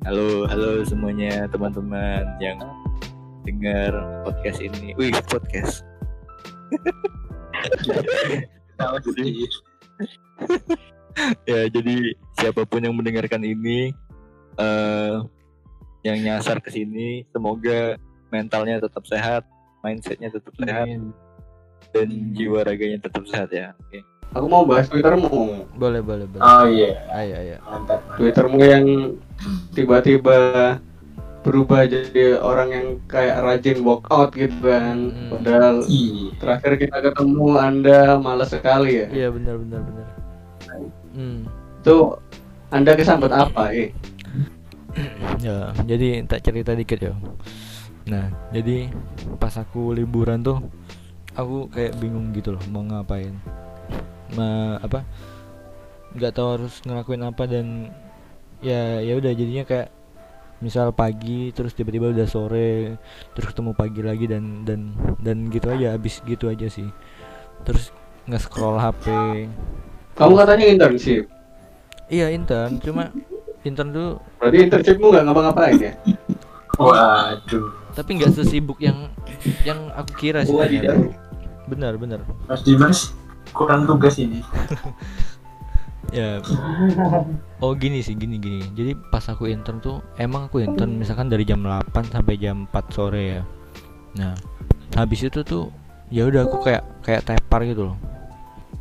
Halo, halo semuanya teman-teman yang dengar podcast ini. Wih, podcast. Jadi, ya, jadi siapa pun yang mendengarkan ini eh yang nyasar ke sini semoga mentalnya tetap sehat, mindsetnya tetap sehat dan jiwa raganya tetap sehat ya. Oke. Aku mau bahas Twittermu. Boleh, boleh, boleh. oh iya, Ayo, ayo. mantap. Twittermu yang tiba-tiba berubah jadi orang yang kayak rajin workout gitu kan. Hmm. Padahal Iya. terakhir kita ketemu Anda malas sekali ya. Iya, benar, benar, benar. Hmm. Itu Anda kesambet apa, eh? Ya, jadi tak cerita dikit ya. Nah, jadi pas aku liburan tuh aku kayak bingung gitu loh mau ngapain. Ma, apa? nggak tahu harus ngelakuin apa dan ya ya udah jadinya kayak misal pagi terus tiba-tiba udah sore terus ketemu pagi lagi dan dan dan gitu aja habis gitu aja sih terus nge-scroll HP Kamu katanya internship. iya intern cuma intern tuh Berarti internshipmu nggak ngapa-ngapain ya? Waduh, tapi nggak sesibuk yang yang aku kira sih benar benar Mas Dimas kurang tugas ini. ya. Oh gini sih gini gini. Jadi pas aku intern tuh emang aku intern misalkan dari jam 8 sampai jam 4 sore ya. Nah habis itu tuh ya udah aku kayak kayak tepar gitu loh.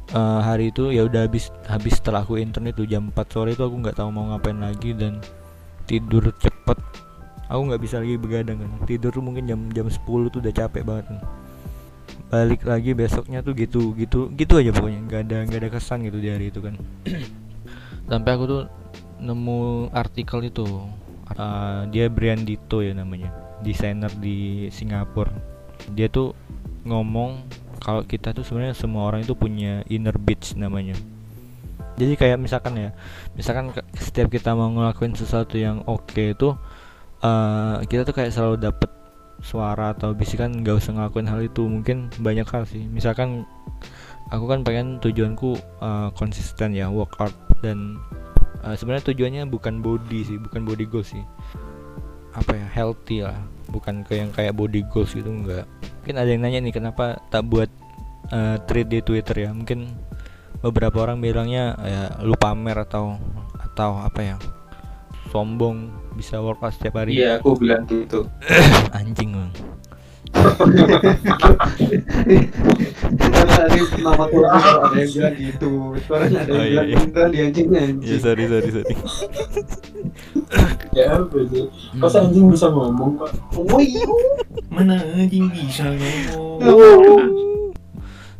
Eh, hari itu ya udah habis habis setelah aku intern itu jam 4 sore itu aku nggak tahu mau ngapain lagi dan tidur cepet. Aku nggak bisa lagi begadang kan. Tidur tuh mungkin jam jam 10 tuh udah capek banget kan. Balik lagi besoknya tuh gitu gitu gitu aja pokoknya. Nggak ada nggak ada kesan gitu di hari itu kan. Sampai aku tuh nemu artikel itu. Uh, dia Brian Dito ya namanya. Desainer di Singapura. Dia tuh ngomong kalau kita tuh sebenarnya semua orang itu punya inner beach namanya. Jadi kayak misalkan ya misalkan setiap kita mau ngelakuin sesuatu yang oke itu uh, kita tuh kayak selalu dapet suara atau bisikan nggak usah ngelakuin hal itu. Mungkin banyak hal sih. Misalkan aku kan pengen tujuanku uh, konsisten ya workout dan uh, sebenarnya tujuannya bukan body sih bukan body goals sih. Apa ya healthy lah. Bukan ke yang kayak body goals gitu enggak mungkin ada yang nanya nih kenapa tak buat uh, thread di Twitter ya? Mungkin beberapa orang bilangnya ya lu pamer atau atau apa ya sombong bisa workout setiap hari Iya, aku bilang gitu. anjing bang tadi nama Tuhan ada yang bilang gitu. Sekarang ada Oh, yang iya, bilang iya. kita di anjingnya ya anjing. sorry sorry sorry Ya apa sih? Kok anjing bisa ngomong kok? Wih. Mana anjing bisa ngomong?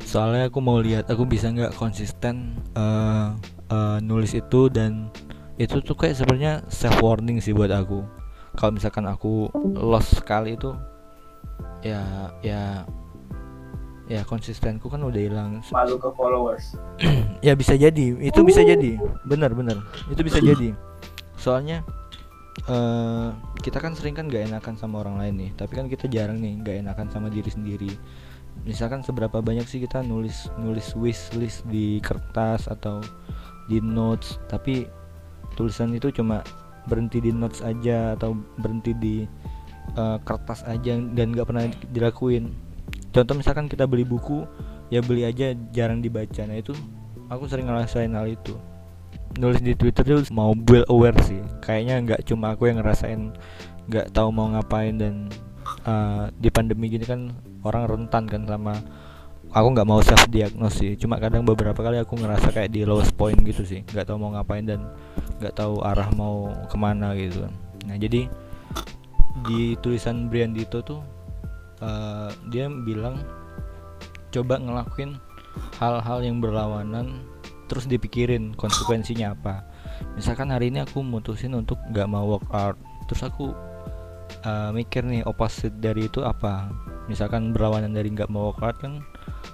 soalnya aku mau lihat aku bisa nggak konsisten eh, eh, nulis itu dan itu tuh kayak sebenarnya self warning sih buat aku. Kalau misalkan aku lost sekali itu ya ya ya konsistenku kan udah hilang. Malu ke followers. ya bisa jadi itu bisa jadi. Benar benar. Itu bisa jadi. Soalnya eh kita kan sering kan gak enakan sama orang lain nih. Tapi kan kita jarang nih gak enakan sama diri sendiri. Misalkan seberapa banyak sih kita nulis nulis wish list di kertas atau di notes. Tapi tulisan itu cuma berhenti di notes aja atau berhenti di eh, kertas aja dan nggak pernah dilakuin. Contoh misalkan kita beli buku ya beli aja jarang dibaca. Nah itu aku sering ngerasain hal itu. Nulis di twitter tuh mau well aware sih. Kayaknya nggak cuma aku yang ngerasain nggak tahu mau ngapain dan uh, di pandemi gini kan orang rentan kan sama aku nggak mau self diagnose sih. Cuma kadang beberapa kali aku ngerasa kayak di lowest point gitu sih. Nggak tahu mau ngapain dan nggak tahu arah mau ke mana gitu. Nah jadi di tulisan Brian Dito tuh uh, dia bilang coba ngelakuin hal-hal yang berlawanan terus dipikirin konsekuensinya apa. Misalkan hari ini aku mutusin untuk nggak mau workout terus aku uh, mikir nih opposite dari itu apa. Misalkan berlawanan dari nggak mau workout kan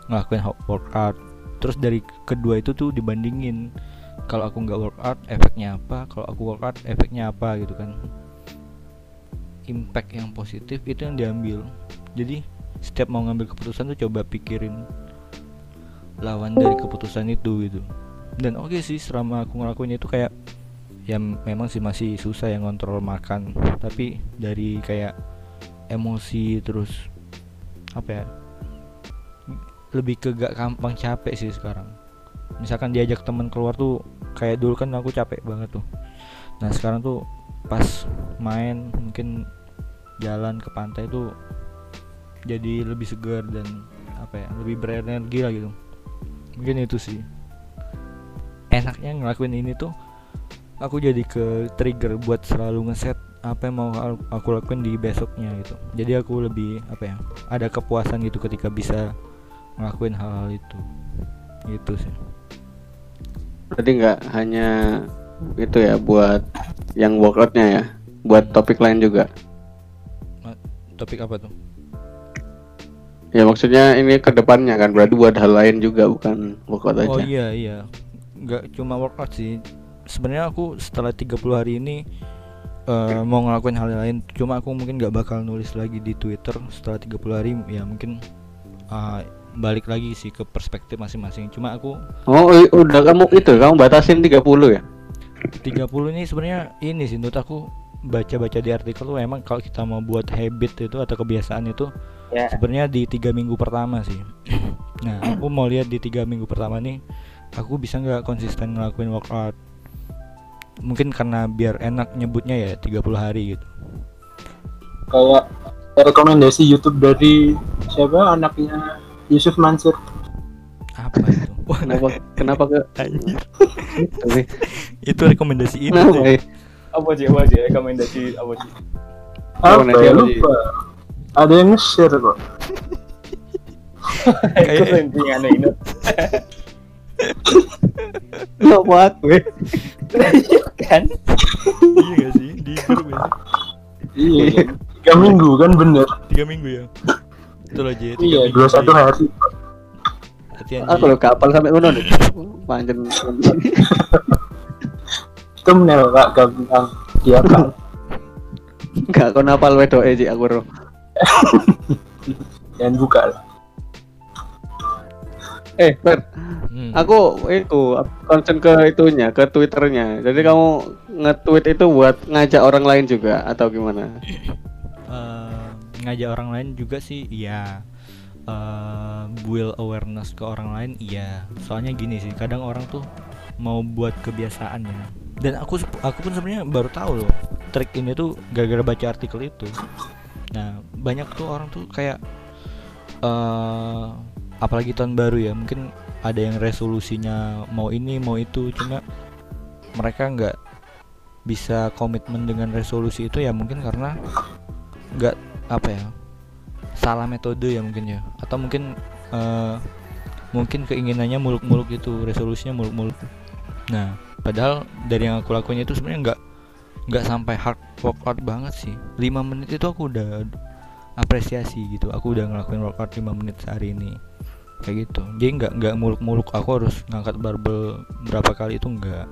ngelakuin workout. Terus dari kedua itu tuh dibandingin kalau aku nggak workout efeknya apa? Kalau aku workout efeknya apa gitu kan? Impact yang positif itu yang diambil. Jadi setiap mau ngambil keputusan tuh coba pikirin lawan dari keputusan itu gitu. Dan oke sih selama aku ngelakuin itu kayak ya memang sih masih susah yang ngontrol makan. Tapi dari kayak emosi terus apa ya lebih ke gak gampang capek sih sekarang. Misalkan diajak temen keluar tuh kayak dulu kan aku capek banget tuh. Nah sekarang tuh pas main mungkin jalan ke pantai tuh jadi lebih segar dan apa ya lebih berenergi lah gitu. Mungkin itu sih. Enaknya ngelakuin ini tuh aku jadi ke trigger buat selalu ngeset apa yang mau aku lakuin di besoknya gitu. Jadi aku lebih apa ya ada kepuasan gitu ketika bisa ngelakuin hal-hal itu. Gitu sih. Berarti nggak hanya itu ya buat yang workoutnya ya, buat topik lain juga. topik apa tuh? Ya maksudnya ini ke depannya kan berarti buat hal lain juga bukan workout aja. oh iya iya. Nggak cuma workout sih. Sebenarnya aku setelah 30 hari ini eh, mau ngelakuin hal lain. Cuma aku mungkin nggak bakal nulis lagi di Twitter setelah 30 hari. Ya mungkin ah, balik lagi sih ke perspektif masing-masing. Cuma aku Oh, udah kamu itu kamu batasin 30 ya? 30 ini sebenarnya ini sih menurut aku baca-baca di artikel tuh emang kalau kita mau buat habit itu atau kebiasaan itu Ya. sebenarnya di tiga minggu pertama sih. Nah aku mau lihat di tiga minggu pertama nih aku bisa nggak konsisten ngelakuin workout? Mungkin karena biar enak nyebutnya ya 30 hari gitu. Kayak rekomendasi YouTube dari siapa anaknya Yusuf Mansur. apa itu Wah, Kenapa kenapa ke anjir. itu rekomendasi itu Kenapa ya? Apa sih? Apa sih? Rekomendasi apa sih? Apa ya apa sih? lupa. Ada yang nge-share kok. Itu intinya ini. Kenapa aku ya? Kan? iya gak sih di grup ya Iya. Tiga minggu kan bener. tiga minggu ya itu loh tiga Iya, dua satu hari. Latihan, Ji. Aku lo kapal sampai ngono nih. Panjen. Thumbnail kak gampang. Dia kan. Enggak kau napal wedoke sih aku ro. Dan buka lah. Eh, Fer, Hmm. aku itu concern ke itunya, ke Twitternya. Jadi kamu nge-tweet itu buat ngajak orang lain juga atau gimana? Eh, ngajak orang lain juga sih iya. Eh, build awareness ke orang lain iya. Soalnya gini sih kadang orang tuh mau buat kebiasaan ya dan aku aku pun sebenarnya baru tahu loh trik ini tuh gara-gara baca artikel itu. Nah banyak tuh orang tuh kayak eh apalagi tahun baru ya mungkin ada yang resolusinya mau ini mau itu. Cuma mereka nggak bisa komitmen dengan resolusi itu ya mungkin karena nggak apa ya salah metode ya mungkin ya. Atau mungkin eh, mungkin keinginannya muluk-muluk itu resolusinya muluk-muluk. Nah padahal dari yang aku lakuin itu sebenarnya nggak nggak sampai hard workout banget sih. 5 menit itu aku udah apresiasi gitu. Aku udah ngelakuin workout 5 menit sehari ini. Kayak gitu. Jadi nggak nggak muluk-muluk. Aku harus ngangkat barbel berapa kali itu enggak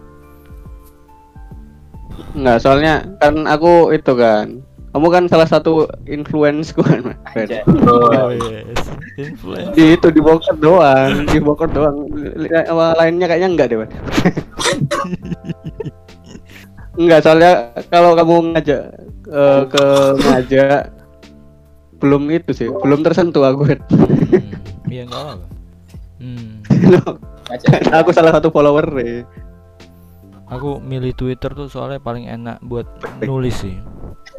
Enggak, soalnya kan aku itu kan. Kamu kan salah satu influence ku kan, oh yes influence Di itu di doang, di doang. Apa lainnya kayaknya enggak deh, enggak, soalnya kalau kamu ngajak eh, ke ngajak belum itu sih, belum tersentuh aku. Hmm, iya nggak apa hmm. Aku salah satu follower deh. Aku milih Twitter tuh soalnya paling enak buat nulis sih.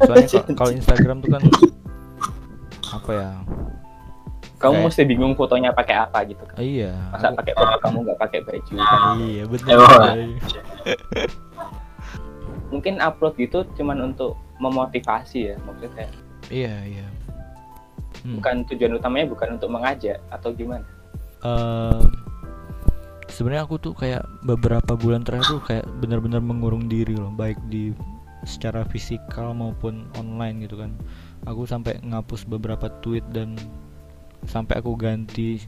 Soalnya ka- kalau Instagram tuh kan apa ya? Kamu Kayak- mesti bingung fotonya pakai apa gitu kan. Iya. Masa aku- pakai foto kamu nggak pakai baju kan. iya betul. Mungkin upload gitu cuman untuk memotivasi ya maksudnya. Iya iya. Hmm. Bukan tujuan utamanya bukan untuk mengajak atau gimana. Eh, sebenarnya aku tuh kayak beberapa bulan terakhir tuh kayak benar-benar mengurung diri loh, baik di secara fisikal maupun online gitu kan. Aku sampai ngapus beberapa tweet dan sampai aku ganti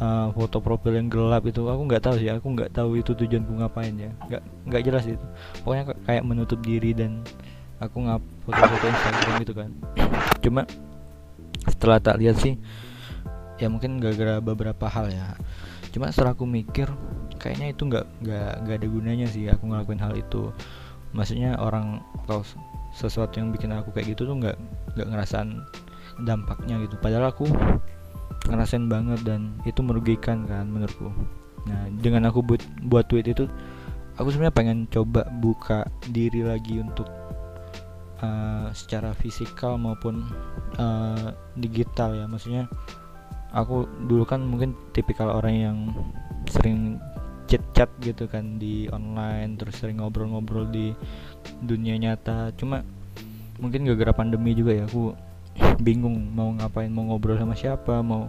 eh, foto profil yang gelap itu. Aku nggak tahu sih aku nggak tahu itu tujuanku ngapain ya. Nggak nggak jelas itu. Pokoknya kayak menutup diri dan aku ngap foto-foto Instagram gitu kan. Cuma setelah tak lihat sih ya mungkin gara-gara beberapa hal ya. Cuma setelah aku mikir kayaknya itu nggak nggak nggak ada gunanya sih aku ngelakuin hal itu maksudnya orang atau sesuatu yang bikin aku kayak gitu tuh nggak nggak ngerasain dampaknya gitu. Padahal aku ngerasain banget dan itu merugikan kan menurutku. Nah dengan aku buat buat tweet itu aku sebenarnya pengen coba buka diri lagi untuk uh, secara fisikal maupun uh, digital ya. Maksudnya aku dulu kan mungkin tipikal orang yang sering chat-chat gitu kan di online terus sering ngobrol-ngobrol di dunia nyata. Cuma mungkin gara-gara pandemi juga ya aku bingung mau ngapain mau ngobrol sama siapa mau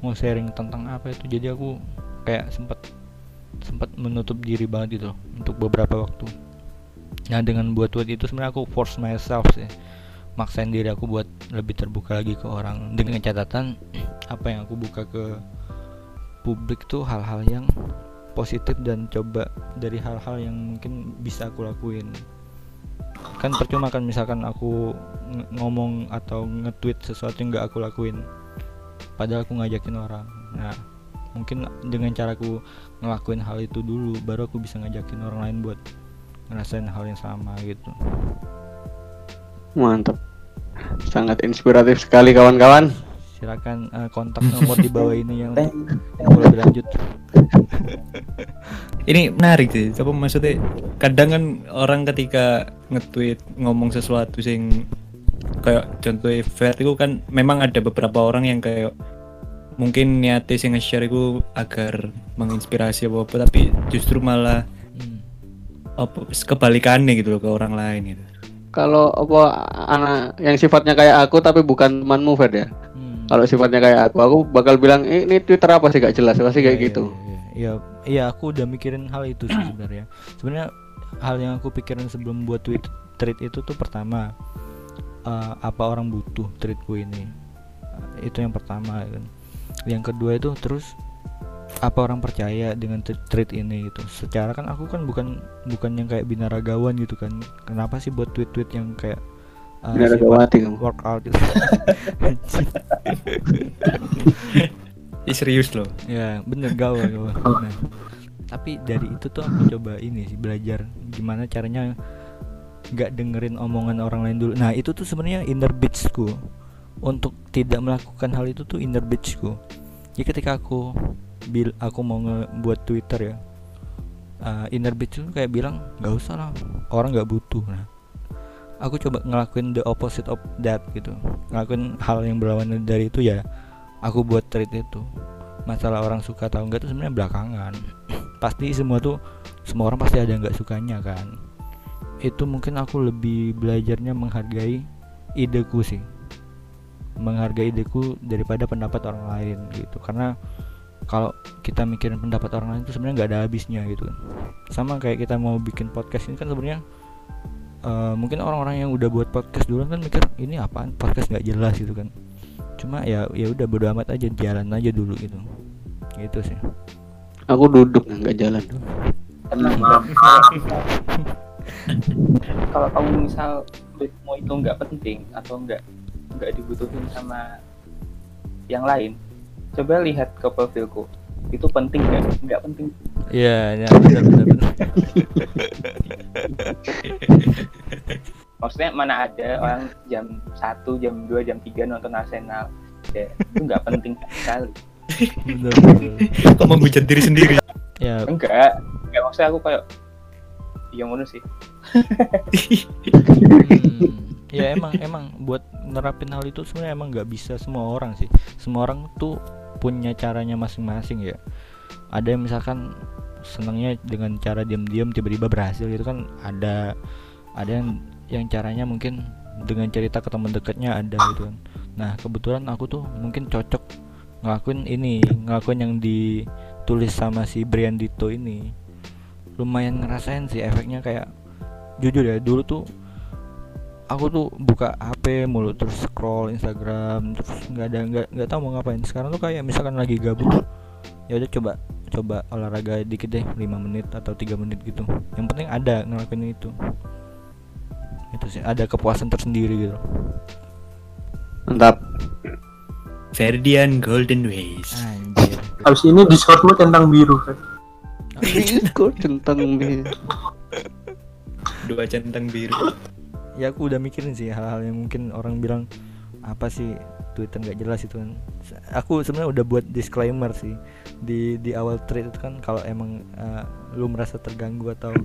mau sharing tentang apa itu. Jadi aku kayak sempat sempat menutup diri banget gitu loh untuk beberapa waktu. Nah dengan buat tweet itu sebenarnya aku force myself sih maksain diri aku buat lebih terbuka lagi ke orang. Dengan catatan apa yang aku buka ke publik tuh hal-hal yang positif dan coba dari hal-hal yang mungkin bisa aku lakuin kan percuma kan misalkan aku ng- ngomong atau nge-tweet sesuatu yang nggak aku lakuin padahal aku ngajakin orang nah mungkin dengan caraku ngelakuin hal itu dulu baru aku bisa ngajakin orang lain buat ngerasain hal yang sama gitu Mantap. Sangat inspiratif sekali kawan-kawan. silakan eh, kontak nomor di bawah ini yang yang mau lebih lanjut ini menarik sih apa maksudnya kadang kan orang ketika nge-tweet ngomong sesuatu sing kayak contohnya fair itu kan memang ada beberapa orang yang kayak mungkin niatnya sing nge-share itu agar menginspirasi apa apa tapi justru malah Hmm. apa kebalikannya gitu loh ke orang lain gitu Kalau apa anak yang sifatnya kayak aku tapi bukan temanmu Fer ya. Hmm. Kalau sifatnya kayak aku, aku bakal bilang eh, ini Twitter apa sih gak jelas pasti kayak Iya, gitu. iya, iya. Iya, aku udah mikirin hal itu sih sebenarnya. Sebenarnya hal yang aku pikirin sebelum buat tweet tweet itu tuh pertama eh, apa orang butuh tweetku ini. Eh, itu yang pertama kan. Yang kedua itu terus apa orang percaya dengan tweet ini gitu. Secara kan aku kan bukan bukan yang kayak binaragawan gitu kan. Kenapa sih buat tweet-tweet yang kayak gawati kamu. workout gitu. Ih, serius loh. Ya bener gaul nah, tapi dari itu tuh aku coba ini sih belajar gimana caranya nggak dengerin omongan orang lain dulu. Nah itu tuh sebenarnya inner bitchku untuk tidak melakukan hal itu tuh inner bitchku jadi ketika aku bil aku mau ngebuat twitter ya uh, inner bitch tuh kayak bilang nggak usah lah orang nggak butuh. Nah aku coba ngelakuin the opposite of that gitu. Ngelakuin hal yang berlawanan dari itu ya aku buat tweet itu masalah orang suka atau enggak itu sebenarnya belakangan. Pasti semua tuh semua orang pasti ada nggak sukanya kan. Itu mungkin aku lebih belajarnya menghargai ideku sih. Menghargai ideku daripada pendapat orang lain gitu. Karena kalau kita mikirin pendapat orang lain itu sebenarnya nggak ada habisnya gitu. Sama kayak kita mau bikin podcast ini kan sebenarnya eh, mungkin orang-orang yang udah buat podcast duluan kan mikir ini apaan? Podcast nggak jelas gitu kan cuma ya ya udah bodo amat aja jalan aja dulu gitu. Gitu sih. Aku duduk nggak jalan. tenang kalau kamu misal ritme itu nggak penting atau nggak nggak dibutuhin sama yang lain coba lihat ke profilku itu penting nggak? Nggak penting. Iya, ya benar benar benar. maksudnya mana ada orang jam 1, jam 2, jam 3 nonton Arsenal. Ya itu nggak penting sekali. Kok menghujat diri sendiri? Ya, enggak. Enggak maksudnya aku kayak yang ngono sih. Hmm, ya emang emang. Buat nerapin hal itu sebenarnya emang nggak bisa semua orang sih. Semua orang tuh punya caranya masing-masing ya. Ada yang misalkan senangnya dengan cara diam-diam tiba-tiba berhasil gitu kan ada ada yang yang caranya mungkin dengan cerita ke teman dekatnya ada gitu kan. Nah, kebetulan aku tuh mungkin cocok ngelakuin ini, ngelakuin yang ditulis sama si Brian Dito ini. Lumayan ngerasain sih efeknya kayak jujur ya dulu tuh aku tuh buka HP mulu terus scroll Instagram terus nggak ada nggak nggak tahu mau ngapain sekarang tuh kayak misalkan lagi gabut ya udah coba coba olahraga dikit deh 5 menit atau tiga menit gitu yang penting ada ngelakuin itu itu sih ada kepuasan tersendiri gitu Mantap. Ferdian Golden Ways. Anjir. Habis ini Discordmu centang biru kan. Kok centang nih. Dua centang biru. Ya aku udah mikirin sih hal-hal yang mungkin orang bilang apa sih Twitter nggak jelas itu kan. Aku sebenarnya udah buat disclaimer sih di di awal thread itu kan kalau emang eh, lu merasa terganggu atau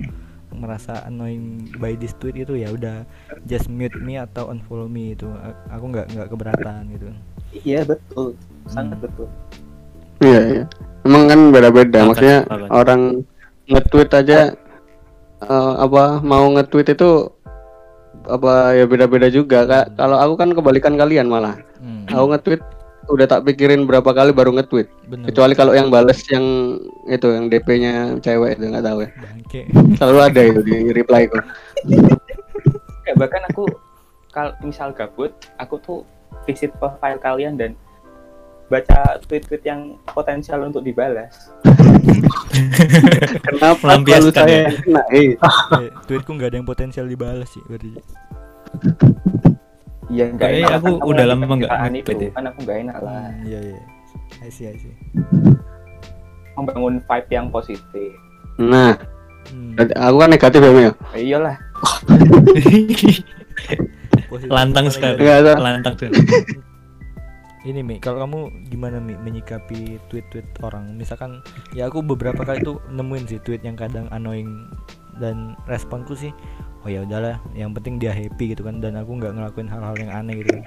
merasa annoying by this tweet itu ya udah just mute me atau unfollow me itu aku nggak nggak keberatan gitu Iya betul, sangat Hmm. betul. Iya, iya. Emang kan beda-beda. Maksudnya orang nge-tweet aja eh, apa mau nge-tweet itu apa ya beda-beda juga kak. Kalau aku kan kebalikan kalian malah. hmm, Aku nge-tweet udah tak pikirin berapa kali baru nge-tweet. bener Kecuali kalau yang bales yang itu yang DP-nya cewek itu nggak tahu ya. bangke Selalu ada itu di reply kok. Kayak bahkan aku kalau misal gabut, aku tuh visit profile kalian dan baca tweet-tweet yang potensial untuk dibalas. Kenapa kalau saya ya? kena? Eh, Eh, tweetku nggak ada yang potensial dibalas sih berarti Iya enggak enak aku kan udah lama nggak kerjaan nge-tweet itu ya. kan aku nggak enak lah Hmm, iya iya I see I see membangun vibe yang positif. Nah, Hmm, aku kan negatif ya, Mio? Eh, iyalah, Lantang sekali. Enggak. Lantang tuh. ini Mi kalau kamu gimana Mi menyikapi tweet-tweet orang misalkan ya aku beberapa kali tuh nemuin sih tweet yang kadang annoying dan responku sih oh ya udahlah yang penting dia happy gitu kan dan aku nggak ngelakuin hal-hal yang aneh gitu kan.